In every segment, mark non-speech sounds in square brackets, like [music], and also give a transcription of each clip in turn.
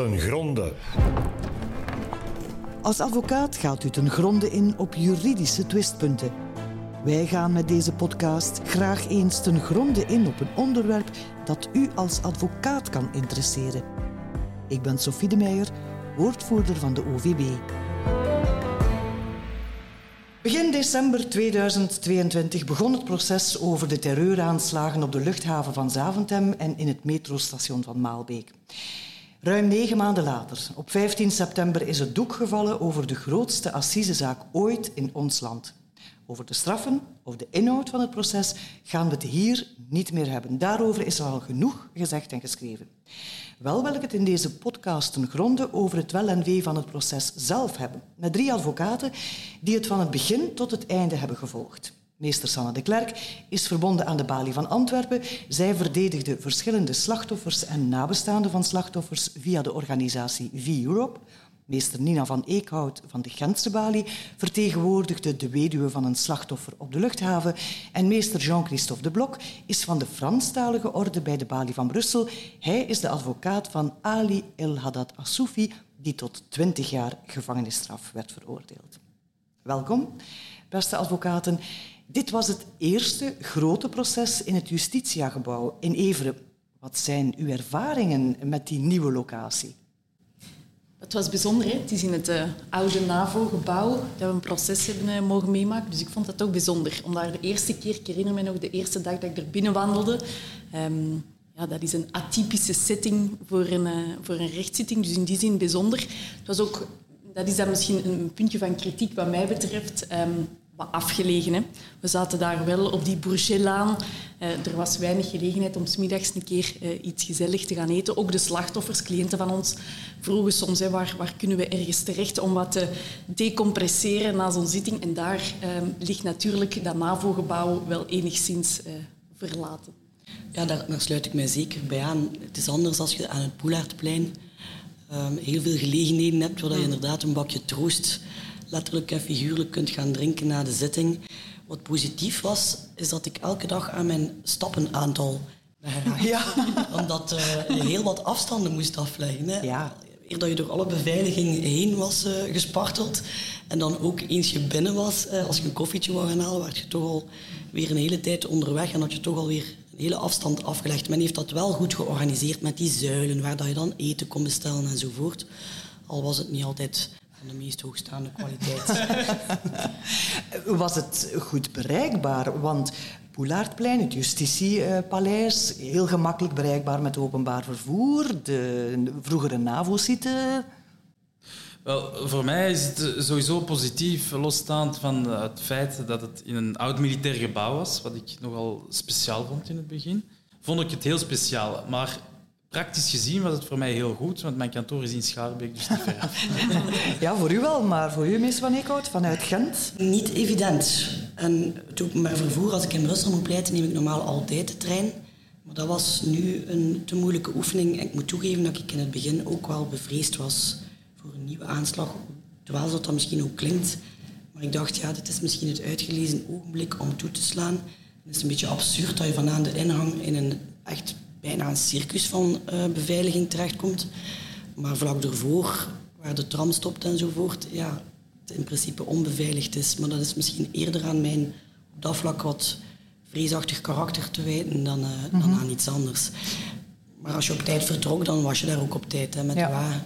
ten gronde. Als advocaat gaat u ten gronde in op juridische twistpunten. Wij gaan met deze podcast graag eens ten gronde in op een onderwerp dat u als advocaat kan interesseren. Ik ben Sophie de Meijer, woordvoerder van de OVB. Begin december 2022 begon het proces over de terreuraanslagen op de luchthaven van Zaventem en in het metrostation van Maalbeek. Ruim negen maanden later, op 15 september, is het doek gevallen over de grootste assisezaak ooit in ons land. Over de straffen of de inhoud van het proces gaan we het hier niet meer hebben. Daarover is al genoeg gezegd en geschreven. Wel wil ik het in deze podcast ten gronde over het wel en wee van het proces zelf hebben. Met drie advocaten die het van het begin tot het einde hebben gevolgd. Meester Sanne de Klerk is verbonden aan de Balie van Antwerpen. Zij verdedigde verschillende slachtoffers en nabestaanden van slachtoffers via de organisatie V-Europe. Meester Nina van Eekhout van de Gentse Balie vertegenwoordigde de weduwe van een slachtoffer op de luchthaven. En meester Jean-Christophe de Blok is van de Franstalige orde bij de Balie van Brussel. Hij is de advocaat van Ali El Haddad Assoufi, die tot 20 jaar gevangenisstraf werd veroordeeld. Welkom, beste advocaten. Dit was het eerste grote proces in het Justitiagebouw in Everen. Wat zijn uw ervaringen met die nieuwe locatie? Het was bijzonder. Hè? Het is in het uh, oude NAVO-gebouw dat we een proces hebben uh, mogen meemaken. Dus ik vond dat toch bijzonder. Om daar de eerste keer, ik herinner me nog de eerste dag dat ik er binnen wandelde. Um, ja, dat is een atypische setting voor een, uh, voor een rechtszitting. Dus in die zin bijzonder. Het was ook, dat is dan misschien een puntje van kritiek wat mij betreft. Um, afgelegen. Hè. We zaten daar wel op die Bourgetlaan. Uh, er was weinig gelegenheid om smiddags een keer uh, iets gezellig te gaan eten. Ook de slachtoffers, cliënten van ons, vroegen soms hè, waar, waar kunnen we ergens terecht om wat te decompresseren na zo'n zitting. En daar uh, ligt natuurlijk dat NAVO-gebouw wel enigszins verlaten. Ja, daar, daar, sluit ik mij zeker bij aan. Het is anders als je aan het Poelaardplein ehm, heel veel gelegenheden hebt waar je inderdaad een bakje troost letterlijk en figuurlijk kunt gaan drinken na de zitting. Wat positief was, is dat ik elke dag aan mijn stappenaantal ben geraakt. [laughs] Ja. Omdat uh, je heel wat afstanden moest afleggen. Hè. Ja. Eer dat je door alle beveiliging heen was uh, gesparteld en dan ook eens je binnen was, uh, als je een koffietje wou gaan halen, werd je toch al weer een hele tijd onderweg en had je toch alweer een hele afstand afgelegd. Men heeft dat wel goed georganiseerd met die zuilen, waar dat je dan eten kon bestellen enzovoort. Al was het niet altijd van de meest hoogstaande kwaliteit. [laughs] Was het goed bereikbaar? Want Poulaardplein, het Justitiepaleis, heel gemakkelijk bereikbaar met openbaar vervoer. De vroegere NAVO-site. Wel, voor mij is het sowieso positief, losstaand van het feit dat het in een oud militair gebouw was, wat ik nogal speciaal vond in het begin. Vond ik het heel speciaal. Maar Praktisch gezien was het voor mij heel goed, want mijn kantoor is in Schaarbeek, dus niet ver af. [laughs] ja, voor u wel, maar voor u, meester Van Eekhout, vanuit Gent? Niet evident. En het openbaar vervoer, als ik in Brussel moet pleiten, neem ik normaal altijd de trein. Maar dat was nu een te moeilijke oefening. En ik moet toegeven dat ik in het begin ook wel bevreesd was voor een nieuwe aanslag. Terwijl dat, dat misschien ook klinkt. Maar ik dacht, ja, dit is misschien het uitgelezen ogenblik om toe te slaan. Het is een beetje absurd dat je van aan de inhang in een echt bijna een circus van uh, beveiliging terechtkomt. Maar vlak ervoor, waar de tram stopt enzovoort, ja, het in principe onbeveiligd is. Maar dat is misschien eerder aan mijn op dat vlak wat vreesachtig karakter te wijten dan, uh, dan mhm. aan iets anders. Maar als je op tijd vertrok, dan was je daar ook op tijd hè, met ja. de wagen.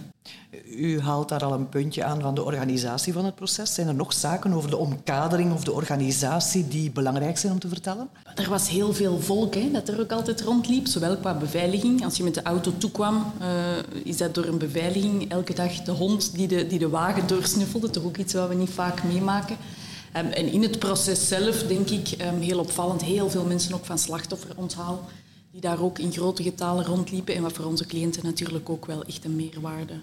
U haalt daar al een puntje aan van de organisatie van het proces. Zijn er nog zaken over de omkadering of de organisatie die belangrijk zijn om te vertellen? Er was heel veel volk hè, dat er ook altijd rondliep, zowel qua beveiliging. Als je met de auto toekwam, uh, is dat door een beveiliging. Elke dag de hond die de, die de wagen doorsnuffelde, toch ook iets wat we niet vaak meemaken. Um, en in het proces zelf, denk ik, um, heel opvallend, heel veel mensen ook van slachtofferonthaal die daar ook in grote getalen rondliepen en wat voor onze cliënten natuurlijk ook wel echt een meerwaarde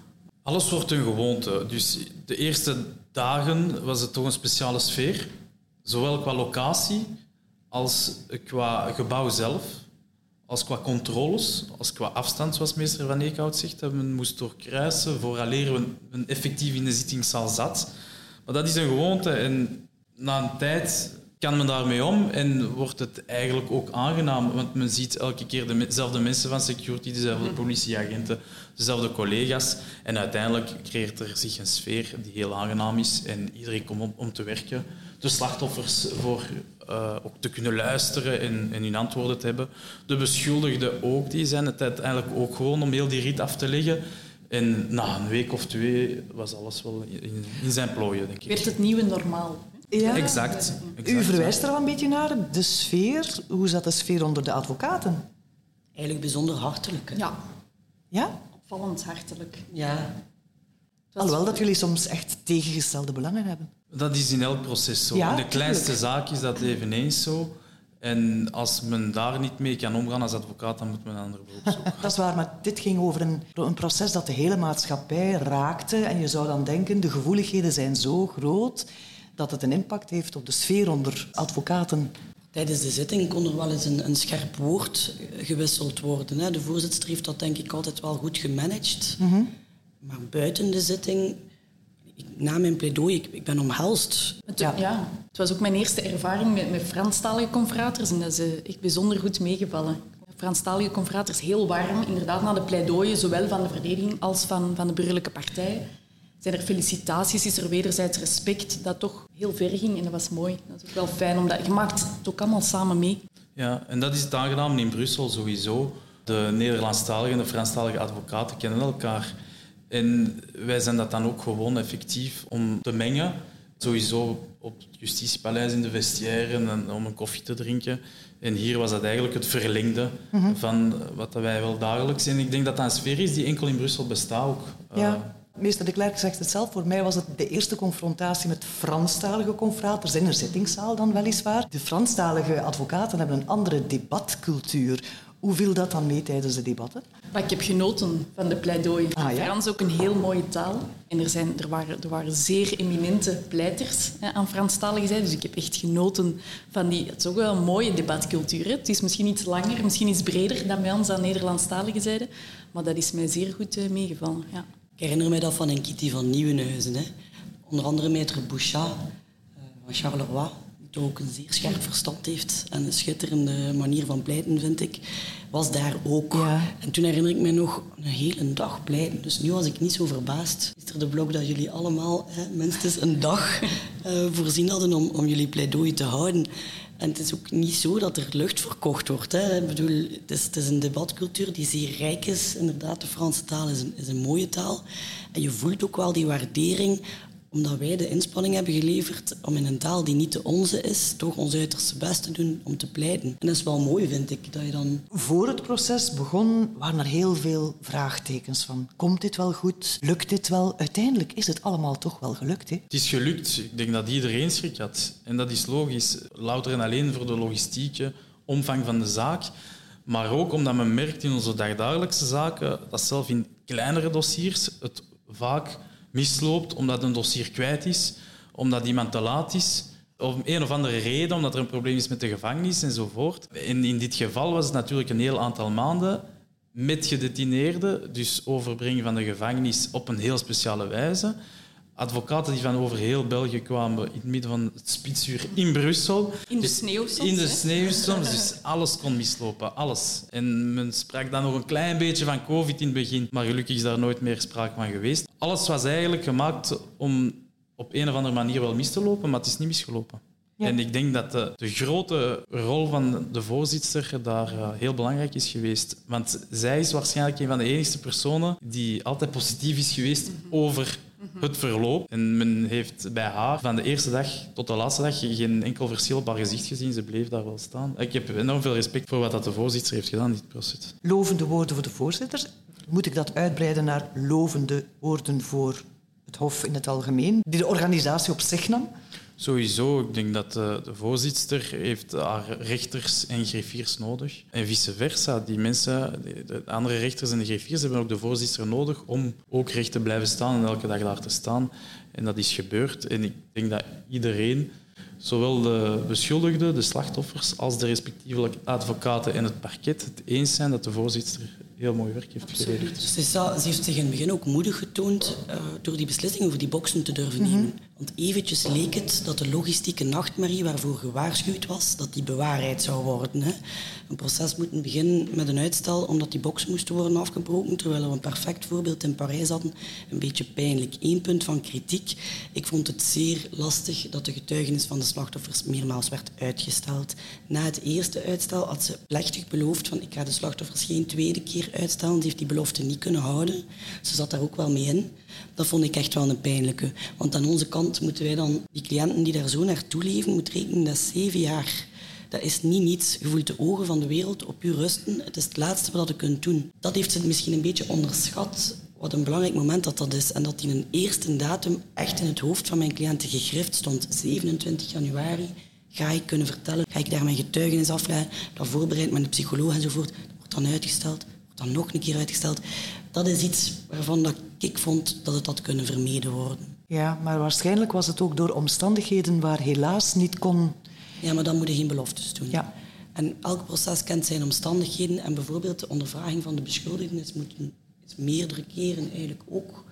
alles wordt een gewoonte. Dus de eerste dagen was het toch een speciale sfeer. Zowel qua locatie als qua gebouw zelf. Als qua controles, als qua afstand, zoals meester Van Eekhout zegt. Men moest doorkruisen vooraleer men effectief in de zittingszaal zat. Maar dat is een gewoonte. En na een tijd kan men daarmee om en wordt het eigenlijk ook aangenaam. Want men ziet elke keer dezelfde mensen van security, dezelfde mhm. politieagenten, dezelfde collega's. En uiteindelijk creëert er zich een sfeer die heel aangenaam is en iedereen komt om, om te werken. De slachtoffers voor uh, ook te kunnen luisteren en, en, hun antwoorden te hebben. De beschuldigden ook, die zijn het uiteindelijk ook gewoon om heel die rit af te leggen. En na een week of twee was alles wel in, in zijn plooien, denk ik. Werd het nieuwe normaal? Ja. Exact, exact. U verwijst er al een beetje naar, de sfeer. Hoe zat de sfeer onder de advocaten? Eigenlijk bijzonder hartelijk. Ja. Ja? Opvallend hartelijk. Ja. Alhoewel dat jullie soms echt tegengestelde belangen hebben. Dat is in elk proces zo. in de kleinste zaak is dat eveneens zo. En als men daar niet mee kan omgaan als advocaat, dan moet men een andere beroep zoeken. [laughs] dat is waar, maar dit ging over een, een proces dat de hele maatschappij raakte. En je zou dan denken, de gevoeligheden zijn zo groot dat het een impact heeft op de sfeer onder advocaten. Tijdens de zitting kon er wel eens een, een scherp woord gewisseld worden. Hè. De voorzitter heeft dat denk ik altijd wel goed gemanaged. Mm Maar buiten de zitting na mijn pleidooi, ik, ik ben omhelst. Het, ja. het was ook mijn eerste ervaring met, met Franstalige confraters en dat is uh, echt bijzonder goed meegevallen. Franstalige confraters heel warm, inderdaad, na de pleidooien, zowel van de verdediging als van, van de burgerlijke partij. Zijn er felicitaties, is er wederzijds respect, dat toch heel ver ging en dat was mooi. Dat is ook wel fijn, omdat je maakt het ook allemaal samen mee. Ja, en dat is het aangenaam in Brussel sowieso. De Nederlandstalige en de Franstalige advocaten kennen elkaar. En wij zijn dat dan ook gewoon effectief om te mengen. Sowieso op het justitiepaleis in de vestiaire en om een koffie te drinken. En hier was dat eigenlijk het verlengde mhm. van wat wij wel dagelijks... En ik denk dat dat een sfeer is die enkel in Brussel bestaat ook. Ja. Meester de Klerk zegt het zelf. Voor mij was het de eerste confrontatie met Franstalige confraters in een zittingszaal dan weliswaar. De Franstalige advocaten hebben een andere debatcultuur. Hoe viel dat dan mee tijdens de debatten? ik heb genoten van de pleidooi. Ah, ja? Frans ook een heel mooie taal. En er, zijn, er, waren, er waren zeer eminente pleiters hè, aan Franstalige zijde. Dus ik heb echt genoten van die... Het is ook wel een mooie debatcultuur. Hè. Het is misschien iets langer, misschien iets breder dan bij ons aan Nederlandstalige zijde. Maar dat is mij zeer goed uh, meegevallen. Ja. Ik herinner mij dat van een Kitty van Nieuwenhuizen. Hè. Onder andere meter Bouchat uh, van Charleroi toch ook een zeer scherp verstand heeft en een schitterende manier van pleiten, vind ik, was daar ook. En toen herinner ik me nog een hele dag pleiten. Dus nu was ik niet zo verbaasd. Is er de blok dat jullie allemaal hè, minstens een dag uh, [laughs] voorzien hadden om, om jullie pleidooi te houden. En het is ook niet zo dat er lucht verkocht wordt. Hè. Ik bedoel, het, is, is een debatcultuur die zeer rijk is. Inderdaad, de Franse taal is een, is een mooie taal. En je voelt ook wel die waardering omdat wij de inspanning hebben geleverd om in een taal die niet de onze is, toch ons uiterste best te doen om te pleiten. En dat is wel mooi, vind ik, dat je dan... Voor het proces begon, waren er heel veel vraagtekens van... Komt dit wel goed? Lukt dit wel? Uiteindelijk is het allemaal toch wel gelukt, hè? Het is gelukt. Ik denk dat iedereen schrik had. En dat is logisch. Louter en alleen voor de logistieke omvang van de zaak. Maar ook omdat men merkt in onze dagdagelijkse zaken dat zelf in kleinere dossiers het vaak misloopt omdat een dossier kwijt is, omdat iemand te laat is, of een of andere reden, omdat er een probleem is met de gevangenis enzovoort. En in dit geval was het natuurlijk een heel aantal maanden met gedetineerden, dus overbrengen van de gevangenis op een heel speciale wijze advocaten die van over heel België kwamen in het midden van het spitsuur in Brussel. In de sneeuw soms. In de sneeuw [laughs] soms, dus alles kon mislopen, alles. En men sprak dan nog een klein beetje van covid in het begin, maar gelukkig is daar nooit meer sprake van geweest. Alles was eigenlijk gemaakt om op een of andere manier wel mis te lopen, maar het is niet misgelopen. En ik denk dat de, de, grote rol van de voorzitter daar uh, heel belangrijk is geweest. Want zij is waarschijnlijk een van de enige personen die altijd positief is geweest over het verloop. En men heeft bij haar van de eerste dag tot de laatste dag geen enkel verschil op haar gezicht gezien. Ze bleef daar wel staan. Ik heb enorm veel respect voor wat dat de voorzitter heeft gedaan dit proces. Lovende woorden voor de voorzitter. Moet ik dat uitbreiden naar lovende woorden voor het Hof in het algemeen, die de organisatie op zich nam? Sowieso, ik denk dat de, de voorzitter heeft haar rechters en griffiers nodig. En vice versa. Die mensen, de andere rechters en de griffiers hebben ook de voorzitter nodig om ook recht te blijven staan en elke dag daar te staan. En dat is gebeurd. En ik denk dat iedereen, zowel de beschuldigden, de slachtoffers, als de respectievelijke advocaten en het parket, het eens zijn dat de voorzitter heel mooi werk heeft geleverd. Ze, heeft zich in het begin ook moedig getoond uh, door die beslissing over die boksen te durven mhm. nemen. Want eventjes leek het dat de logistieke nachtmerrie waarvoor gewaarschuwd was, dat die bewaarheid zou worden. Hè. Een proces moet beginnen met een uitstel omdat die box moest worden afgebroken, terwijl we een perfect voorbeeld in Parijs hadden. Een beetje pijnlijk. Eén punt van kritiek. Ik vond het zeer lastig dat de getuigenis van de slachtoffers meermaals werd uitgesteld. Na het eerste uitstel had ze plechtig beloofd van ik ga de slachtoffers geen tweede keer uitstellen. Ze heeft die belofte niet kunnen houden. Ze zat daar ook wel mee in. Dat vond ik echt wel een pijnlijke. Want aan onze kant moeten wij dan, die cliënten die daar zo naartoe leven, moeten rekenen dat zeven jaar. Dat is niet niets. Je voelt de ogen van de wereld op je rusten. Het is het laatste wat je kunt doen. Dat heeft ze misschien een beetje onderschat, wat een belangrijk moment dat dat is. En dat in een eerste datum echt in het hoofd van mijn cliënten gegrift stond. 27 januari ga ik kunnen vertellen, ga ik daar mijn getuigenis afleggen, dat voorbereid met een psycholoog enzovoort. Dat wordt dan uitgesteld, wordt dan nog een keer uitgesteld. Dat is iets waarvan dat ik vond dat het had kunnen vermeden worden. Ja, maar waarschijnlijk was het ook door omstandigheden waar helaas niet kon... Ja, maar dan moet je geen beloftes doen. Ja. En elk proces kent zijn omstandigheden. En bijvoorbeeld de ondervraging van de beschuldigden is, moeten, is meerdere keren eigenlijk ook...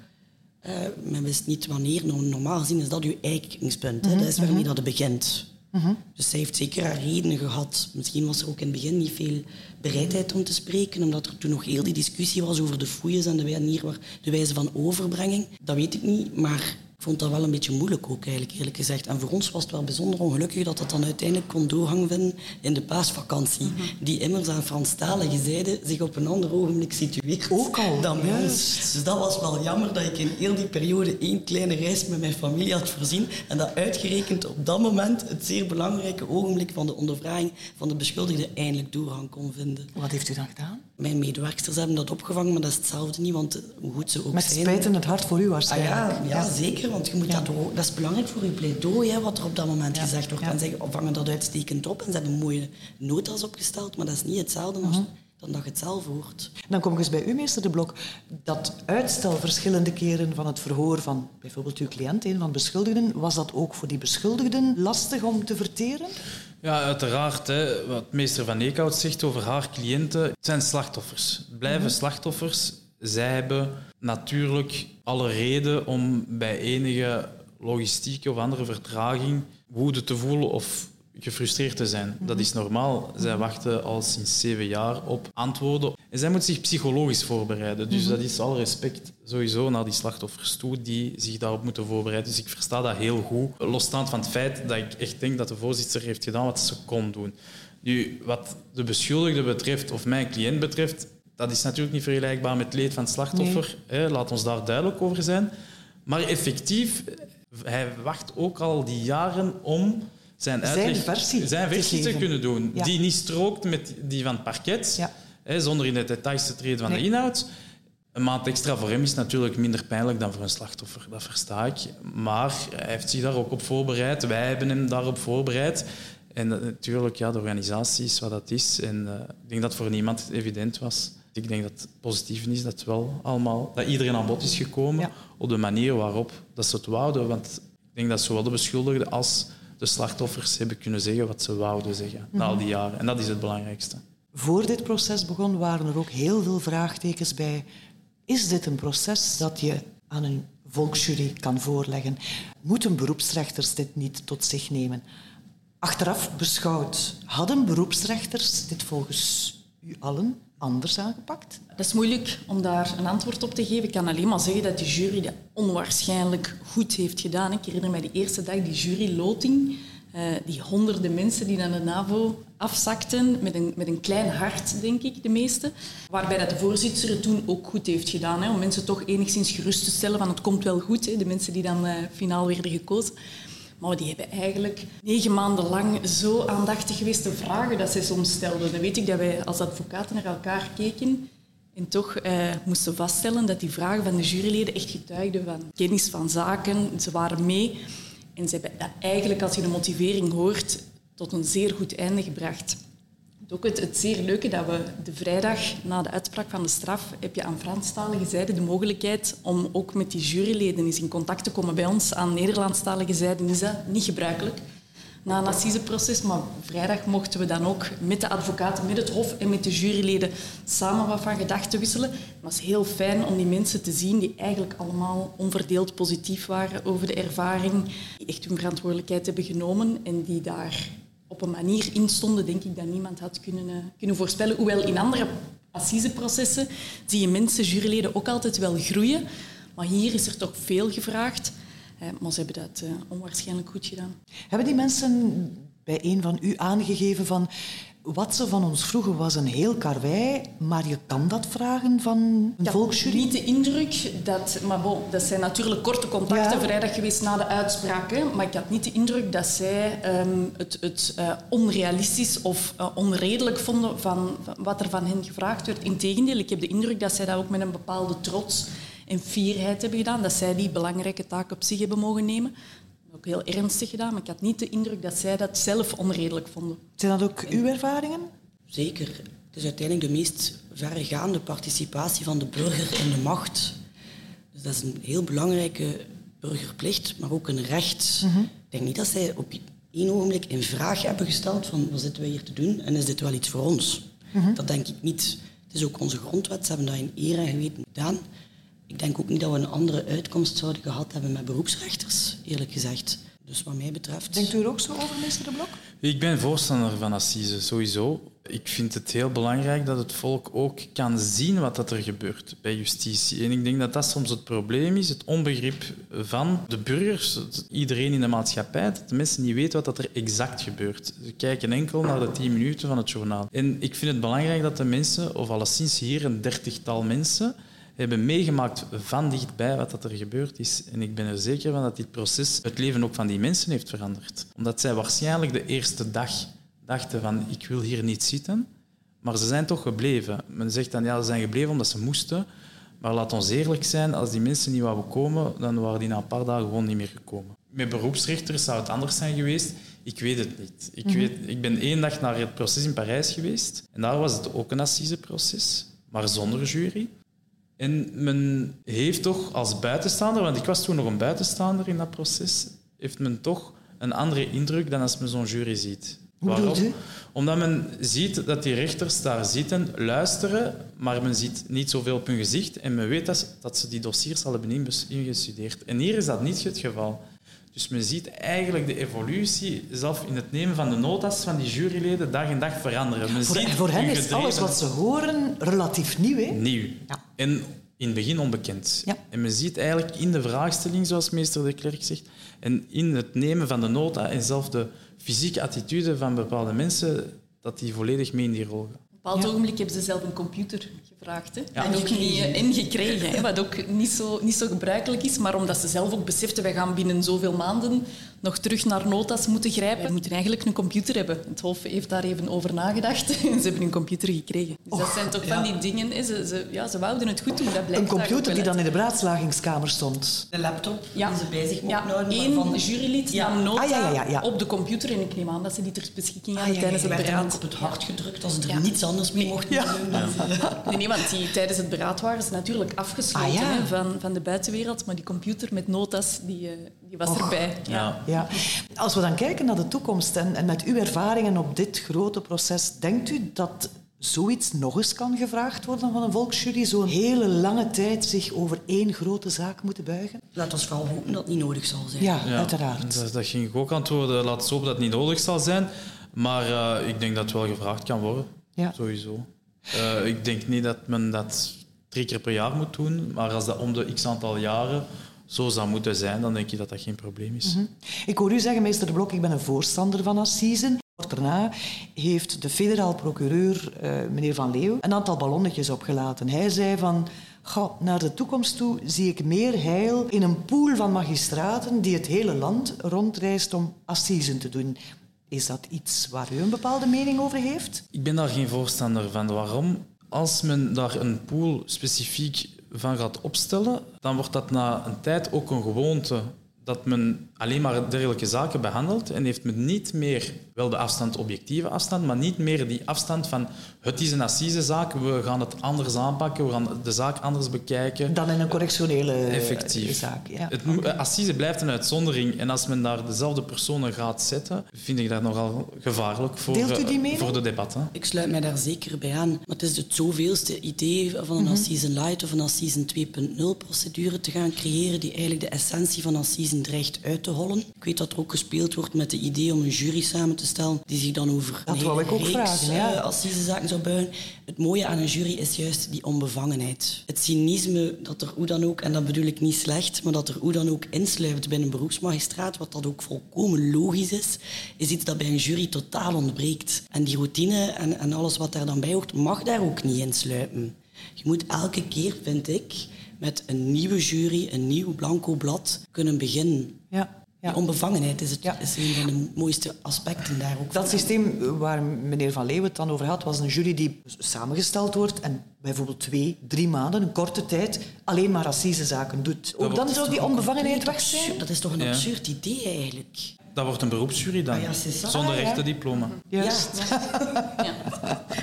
Uh, men wist niet wanneer. Normaal gezien is dat uw eikingspunt. Mm Dat is waarmee dat het begint. Mm Dus zij heeft zeker haar redenen gehad. Misschien was er ook in het begin niet veel bereidheid om te spreken, omdat er toen nog heel die discussie was over de fouilles en de manier, de wijze van overbrenging. Dat weet ik niet, maar vond dat wel een beetje moeilijk ook, eigenlijk, eerlijk gezegd. En voor ons was het wel bijzonder ongelukkig dat dat dan uiteindelijk kon doorgang vinden in de paasvakantie. Mhm. Die immers aan Franstalige zijde zich op een ander ogenblik situeert ook al, dan bij ons. Dus dat was wel jammer dat ik in heel die periode één kleine reis met mijn familie had voorzien. En dat uitgerekend op dat moment het zeer belangrijke ogenblik van de ondervraging van de beschuldigde eindelijk doorgang kon vinden. Wat heeft u dan gedaan? Mijn medewerksters hebben dat opgevangen, maar dat is hetzelfde niet, want hoe goed ze ook Met zijn... Met spijt in het hart voor u waarschijnlijk. Ah, ja, ja, zeker, want je moet dat, dat is belangrijk voor je pleidooi, hè, wat er op dat moment gezegd wordt. En ze vangen dat uitstekend op en ze hebben mooie notas opgesteld, maar dat is niet hetzelfde als... Mhm. dan dat je het zelf hoort. Dan kom ik eens bij u, meester De Blok. Dat uitstel verschillende keren van het verhoor van bijvoorbeeld uw cliënt, een van beschuldigden, was dat ook voor die beschuldigden lastig om te verteren? Ja, uiteraard. Hè, wat meester Van Eekhout zegt over haar cliënten, het zijn slachtoffers. Het blijven mhm. slachtoffers. Zij hebben natuurlijk alle reden om bij enige logistieke of andere vertraging woede te voelen of gefrustreerd te zijn. Dat is normaal. Zij wachten al sinds zeven jaar op antwoorden. En zij moet zich psychologisch voorbereiden. Dus dat is al respect sowieso naar die slachtoffers toe die zich daarop moeten voorbereiden. Dus ik versta dat heel goed. Losstaand van het feit dat ik echt denk dat de voorzitter heeft gedaan wat ze kon doen. Nu, wat de beschuldigde betreft of mijn cliënt betreft, dat is natuurlijk niet vergelijkbaar met het leed van het slachtoffer. Laat ons daar duidelijk over zijn. Maar effectief, hij wacht ook al die jaren om zijn, zijn versie, zijn versie te, kunnen doen. Die niet strookt met die van het parket, ja. hè, zonder in de details te treden van de inhoud. Een maand extra voor hem is natuurlijk minder pijnlijk dan voor een slachtoffer, dat versta ik. Maar hij heeft zich daar ook op voorbereid. Wij hebben hem daarop voorbereid. En natuurlijk, ja, de organisatie is wat dat is. En uh, ik denk dat voor niemand evident was. Ik denk dat het positief is dat, wel allemaal, dat iedereen aan bod is gekomen op de manier waarop dat ze het wouden. Want ik denk dat zowel de beschuldigden als de slachtoffers hebben kunnen zeggen wat ze wouden zeggen na al die jaren. En dat is het belangrijkste. Voor dit proces begon waren er ook heel veel vraagtekens bij. Is dit een proces dat je aan een volksjury kan voorleggen? Moeten beroepsrechters dit niet tot zich nemen? Achteraf beschouwd, hadden beroepsrechters dit volgens u allen anders aangepakt? Dat is moeilijk om daar een antwoord op te geven. Ik kan alleen maar zeggen dat de jury dat onwaarschijnlijk goed heeft gedaan. Ik herinner mij de eerste dag, die juryloting. Uh, die honderden mensen die naar de NAVO afzakten, met een, met een klein hart, denk ik, de meeste. Waarbij dat de voorzitter het toen ook goed heeft gedaan, hè, om mensen toch enigszins gerust te stellen van het komt wel goed, hè, de mensen die dan uh, finaal werden gekozen. Maar die hebben eigenlijk negen maanden lang zo aandachtig geweest de vragen dat zij soms stelden. Dan weet ik dat wij als advocaten naar elkaar keken en toch eh, moesten vaststellen dat die vragen van de juryleden echt getuigden van kennis van zaken. Ze waren mee en ze hebben dat eigenlijk, als je de motivering hoort, tot een zeer goed einde gebracht ook het, zeer leuke dat we de vrijdag na de uitspraak van de straf heb je aan Franstalige zijde de mogelijkheid om ook met die juryleden eens in contact te komen. Bij ons aan Nederlandstalige zijde is dat niet gebruikelijk. na een assiseproces. Maar vrijdag mochten we dan ook met de advocaten, met het hof en met de juryleden samen wat van gedachten wisselen. Het was heel fijn om die mensen te zien die eigenlijk allemaal onverdeeld positief waren over de ervaring, die echt hun verantwoordelijkheid hebben genomen en die daar op een manier in stonden, denk ik, dat niemand had kunnen, uh, kunnen voorspellen. Hoewel in andere assiseprocessen zie je mensen, juryleden, ook altijd wel groeien. Maar hier is er toch veel gevraagd. Eh, maar ze hebben dat uh, onwaarschijnlijk goed gedaan. Hebben die mensen bij een van u aangegeven van wat ze van ons vroegen was een heel karwei, maar je kan dat vragen van een ik volksjury? niet de indruk dat... Maar bon, dat zijn natuurlijk korte contacten ja. vrijdag geweest na de uitspraak. Hè, maar ik had niet de indruk dat zij um, het, het uh, onrealistisch of uh, onredelijk vonden van, van, wat er van hen gevraagd werd. Integendeel, ik heb de indruk dat zij dat ook met een bepaalde trots en fierheid hebben gedaan. Dat zij die belangrijke taak op zich hebben mogen nemen ook heel ernstig gedaan, maar ik had niet de indruk dat zij dat zelf onredelijk vonden. Zijn dat ook uw ervaringen? Zeker. Het is uiteindelijk de meest verregaande participatie van de burger in de macht. Dus dat is een heel belangrijke burgerplicht, maar ook een recht. Mm -hmm. Ik denk niet dat zij op één ogenblik in vraag hebben gesteld van wat zitten wij hier te doen en is dit wel iets voor ons. Mm -hmm. Dat denk ik niet. Het is ook onze grondwet, ze hebben dat in eer en geweten gedaan. Ik denk ook niet dat we een andere uitkomst zouden gehad hebben met beroepsrechters, eerlijk gezegd. Dus wat mij betreft... Denkt u er ook zo over, minister De Blok? Ik ben voorstander van assise, sowieso. Ik vind het heel belangrijk dat het volk ook kan zien wat dat er gebeurt bij justitie. En ik denk dat dat soms het probleem is, het onbegrip van de burgers, iedereen in de maatschappij, dat de mensen niet weten wat dat er exact gebeurt. Ze kijken enkel naar de tien minuten van het journaal. En ik vind het belangrijk dat de mensen, of alleszins hier een dertigtal mensen, hebben meegemaakt van dichtbij wat dat er gebeurd is. En ik ben er zeker van dat dit proces het leven ook van die mensen heeft veranderd. Omdat zij waarschijnlijk de eerste dag dachten van ik wil hier niet zitten, maar ze zijn toch gebleven. Men zegt dan ja, ze zijn gebleven omdat ze moesten. Maar laat ons eerlijk zijn, als die mensen niet wouden komen, dan waren die na een paar dagen gewoon niet meer gekomen. Met beroepsrechters zou het anders zijn geweest. Ik weet het niet. Ik, weet, ik ben één dag naar het proces in Parijs geweest. En daar was het ook een assiseproces, maar zonder jury. En men heeft toch als buitenstaander, want ik was toen nog een buitenstaander in dat proces, heeft men toch een andere indruk dan als men zo'n jury ziet. Waarom? Omdat men ziet dat die rechters daar zitten, luisteren, maar men ziet niet zoveel op hun gezicht en men weet dat, dat ze die dossiers al hebben ingestudeerd. En hier is dat niet het geval. Dus men ziet eigenlijk de evolutie zelf in het nemen van de notas van die juryleden dag en dag veranderen. Men voor, ziet voor hen is alles wat ze horen relatief nieuw. Hè? Nieuw. Ja. En in het begin onbekend. Ja. En men ziet eigenlijk in de vraagstelling, zoals meester de Klerk zegt, en in het nemen van de nota en zelf de fysieke attitude van bepaalde mensen, dat die volledig mee in die rol gaan. Op een bepaald Ja. ogenblik hebben ze zelf een computer gevraagd. Hè? Ja. En ook niet, eh, en gekregen, hè? wat ook niet zo, niet zo gebruikelijk is. Maar omdat ze zelf ook beseften, wij gaan binnen zoveel maanden nog terug naar notas moeten grijpen. We moeten eigenlijk een computer hebben. Het Hof heeft daar even over nagedacht en [laughs] ze hebben een computer gekregen. Dus dat zijn toch van die dingen. Hè? Ze, ze, ja, ze wouden het goed doen, dat blijkt Een computer die dan in de beraadslagingskamer stond. Een laptop Ja. die ze mochten Ja, houden. één waarvan- jurylid Ja. nam nota Ah, ja, ja, ja, ja. op de computer en ik neem aan dat ze die ter beschikking Ah, hadden ja, ja, tijdens het beraad. op het hart gedrukt als ze er Ja. niets anders mee mochten Ja. doen. Nee, nee, want die, tijdens het beraad waren ze natuurlijk afgesloten Ah, ja. hè, van, van de buitenwereld. Maar die computer met notas, die, eh, die was Och. erbij. Ja. Ja. Als we dan kijken naar de toekomst en, en met uw ervaringen op dit grote proces, denkt u dat zoiets nog eens kan gevraagd worden van een volksjury? Zo'n hele lange tijd zich over één grote zaak moeten buigen? Laat ons vooral hopen dat het niet nodig zal zijn. Ja, Ja, uiteraard. Dat, dat ging ik ook antwoorden. Laat ons hopen dat het niet nodig zal zijn. Maar eh, ik denk dat het wel gevraagd kan worden. Ja. Sowieso. Eh, ik denk niet dat men dat drie keer per jaar moet doen. Maar als dat om de x aantal jaren zo zou moeten zijn, dan denk ik dat dat geen probleem is. Ik hoor u zeggen, meester De Blok, ik ben een voorstander van assisen. Kort daarna heeft de federaal procureur, eh, meneer Van Leeuw, een aantal ballonnetjes opgelaten. Hij zei van, "Goh, naar de toekomst toe zie ik meer heil in een pool van magistraten die het hele land rondreist om assisen te doen. Is dat iets waar u een bepaalde mening over heeft? Ik ben daar geen voorstander van. Waarom? Als men daar een pool specifiek van gaat opstellen, dan wordt dat na een tijd ook een gewoonte dat men alleen maar dergelijke zaken behandeld en heeft me niet meer, wel de afstand, objectieve afstand, maar niet meer die afstand van het is een assisezaak, we gaan het anders aanpakken, we gaan de zaak anders bekijken. Dan in een correctionele eh, Effectief. zaak. Ja. Het, eh, assise blijft een uitzondering en als men daar dezelfde personen gaat zetten, vind ik dat nogal gevaarlijk voor, Deelt u eh, die mening? voor de debatten. Ik sluit mij daar zeker bij aan. Maar het is het zoveelste idee van een Assise Light of een Assise 2.0 procedure te gaan creëren die eigenlijk de essentie van Assise dreigt uit te hollen. Ik weet dat er ook gespeeld wordt met het idee om een jury samen te stellen die zich dan over Dat hele ik ook reeks, vragen, ja. eh, assisezaken zou buigen. Het mooie aan een jury is juist die onbevangenheid. Het cynisme dat er hoe dan ook, en dat bedoel ik niet slecht, maar dat er hoe dan ook insluipt bij een beroepsmagistraat, wat dat ook volkomen logisch is, is iets dat bij een jury totaal ontbreekt. En die routine en, en alles wat daar dan bij hoort, mag daar ook niet insluipen. Je moet elke keer, vind ik, met een nieuwe jury, een nieuw blanco blad kunnen beginnen. Ja. Ja. Die onbevangenheid is, het, Ja. is een van de mooiste aspecten daar ook. Dat van. systeem waar meneer Van Leeuwen het dan over had, was een jury die samengesteld wordt en bijvoorbeeld twee, drie maanden, een korte tijd, alleen maar assisezaken doet. Ook dan zou die onbevangenheid weg zijn? Dat is toch een Ja. absurd idee eigenlijk? Dat wordt een beroepsjury dan, Ah ja, zonder Ah, ja. echte diploma. Juist.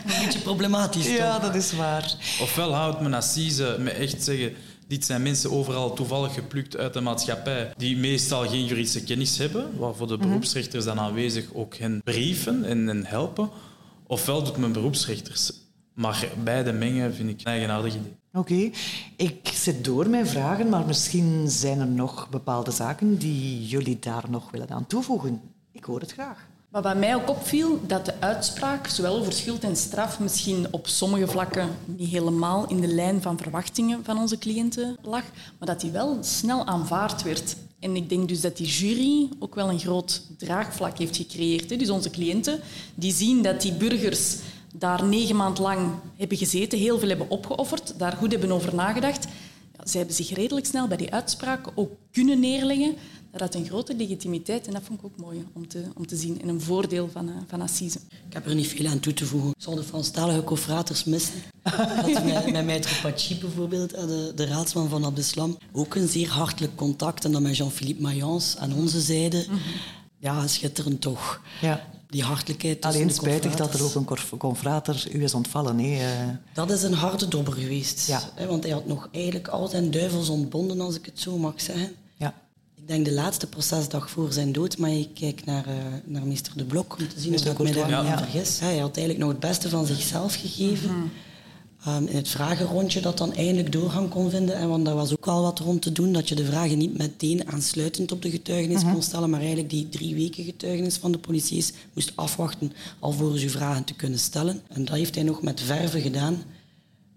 Een beetje problematisch Ja, toch? dat is waar. Ofwel houdt men assise met echt zeggen... Dit zijn mensen overal toevallig geplukt uit de maatschappij die meestal geen juridische kennis hebben, waarvoor de beroepsrechters dan aanwezig ook hen brieven en hen helpen. Ofwel doet men beroepsrechters. Maar beide mengen vind ik een eigenaardig idee. Oké, ik zit door mijn vragen, maar misschien zijn er nog bepaalde zaken die jullie daar nog willen aan toevoegen. Ik hoor het graag. Wat mij ook opviel, dat de uitspraak, zowel over schuld en straf, misschien op sommige vlakken niet helemaal in de lijn van verwachtingen van onze cliënten lag, maar dat die wel snel aanvaard werd. En ik denk dus dat die jury ook wel een groot draagvlak heeft gecreëerd. Dus onze cliënten, die zien dat die burgers daar negen maand lang hebben gezeten, heel veel hebben opgeofferd, daar goed hebben over nagedacht. Ja, zij hebben zich redelijk snel bij die uitspraak ook kunnen neerleggen. Dat had een grote legitimiteit en dat vond ik ook mooi om te, om te zien. En een voordeel van, eh, van Assise. Ik heb er niet veel aan toe te voegen. Ik zal de Franstalige confraters missen. Ik had met, met Maître Pachi bijvoorbeeld, eh, de, de raadsman van Abdeslam, ook een zeer hartelijk contact. En dan met Jean-Philippe Mayence aan onze zijde. Ja, schitterend toch. Ja. Die hartelijkheid Alleen spijtig dat er ook een conf- confrater u is ontvallen. Hè. eh. Dat is een harde dobber geweest. Ja. Hè, want hij had nog eigenlijk al zijn duivels ontbonden, als ik het zo mag zeggen. Ik denk de laatste procesdag voor zijn dood, maar ik kijk naar, eh, naar meester De Blok om te zien of ik mij daar Courtois, niet ja. vergis. Hij had eigenlijk nog het beste van zichzelf gegeven. Ehm, in het vragenrondje dat dan eindelijk doorgang kon vinden. En want daar was ook al wat rond te doen, dat je de vragen niet meteen aansluitend op de getuigenis kon stellen, maar eigenlijk die drie weken getuigenis van de politie's moest afwachten alvorens je vragen te kunnen stellen. En dat heeft hij nog met verve gedaan.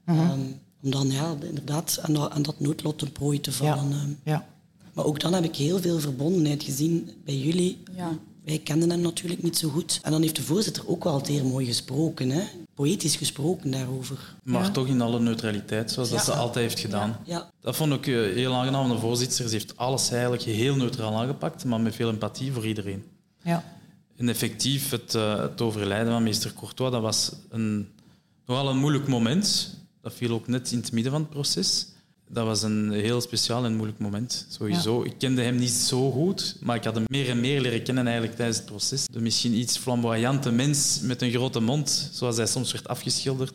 Ehm, om dan ja, inderdaad aan dat, aan dat noodlot ten prooi te vallen. ehm. ja. Maar ook dan heb ik heel veel verbondenheid gezien bij jullie. Ja. Wij kenden hem natuurlijk niet zo goed. En dan heeft de voorzitter ook wel zeer mooi gesproken, hè? poëtisch gesproken daarover. Maar Ja. toch in alle neutraliteit, zoals dat ze altijd heeft gedaan. Ja, Dat vond ik eh, heel aangenaam. De voorzitter ze heeft alles eigenlijk heel neutraal aangepakt, maar met veel empathie voor iedereen. ja. En effectief, het, eh, het overlijden van meester Courtois, dat was een, nogal een moeilijk moment. Dat viel ook net in het midden van het proces. Dat was een heel speciaal en moeilijk moment, sowieso. Ik kende hem niet zo goed, maar ik had hem meer en meer leren kennen eigenlijk tijdens het proces. De misschien iets flamboyante mens met een grote mond, zoals hij soms werd afgeschilderd,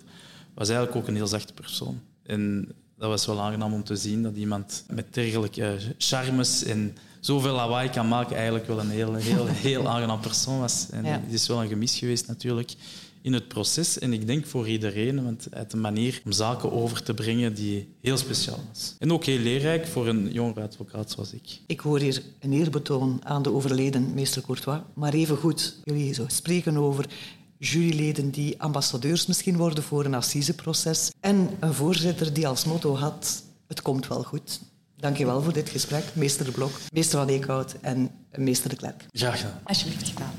was eigenlijk ook een heel zachte persoon. En dat was wel aangenaam om te zien dat iemand met dergelijke charmes en zoveel lawaai kan maken, eigenlijk wel een heel, heel, heel aangenaam persoon was. En Ja. het is wel een gemis geweest natuurlijk in het proces. En ik denk voor iedereen, want hij had een manier om zaken over te brengen die heel speciaal was. En ook heel leerrijk voor een jongere advocaat zoals ik. Ik hoor hier een eerbetoon aan de overleden meester Courtois. Maar even goed, jullie zo spreken over juryleden die ambassadeurs misschien worden voor een assiseproces. En een voorzitter die als motto had, het komt wel goed. Dank je wel voor dit gesprek, meester De Blok, meester Van Eekhout en meester De Klerk. Graag gedaan. Alsjeblieft gedaan.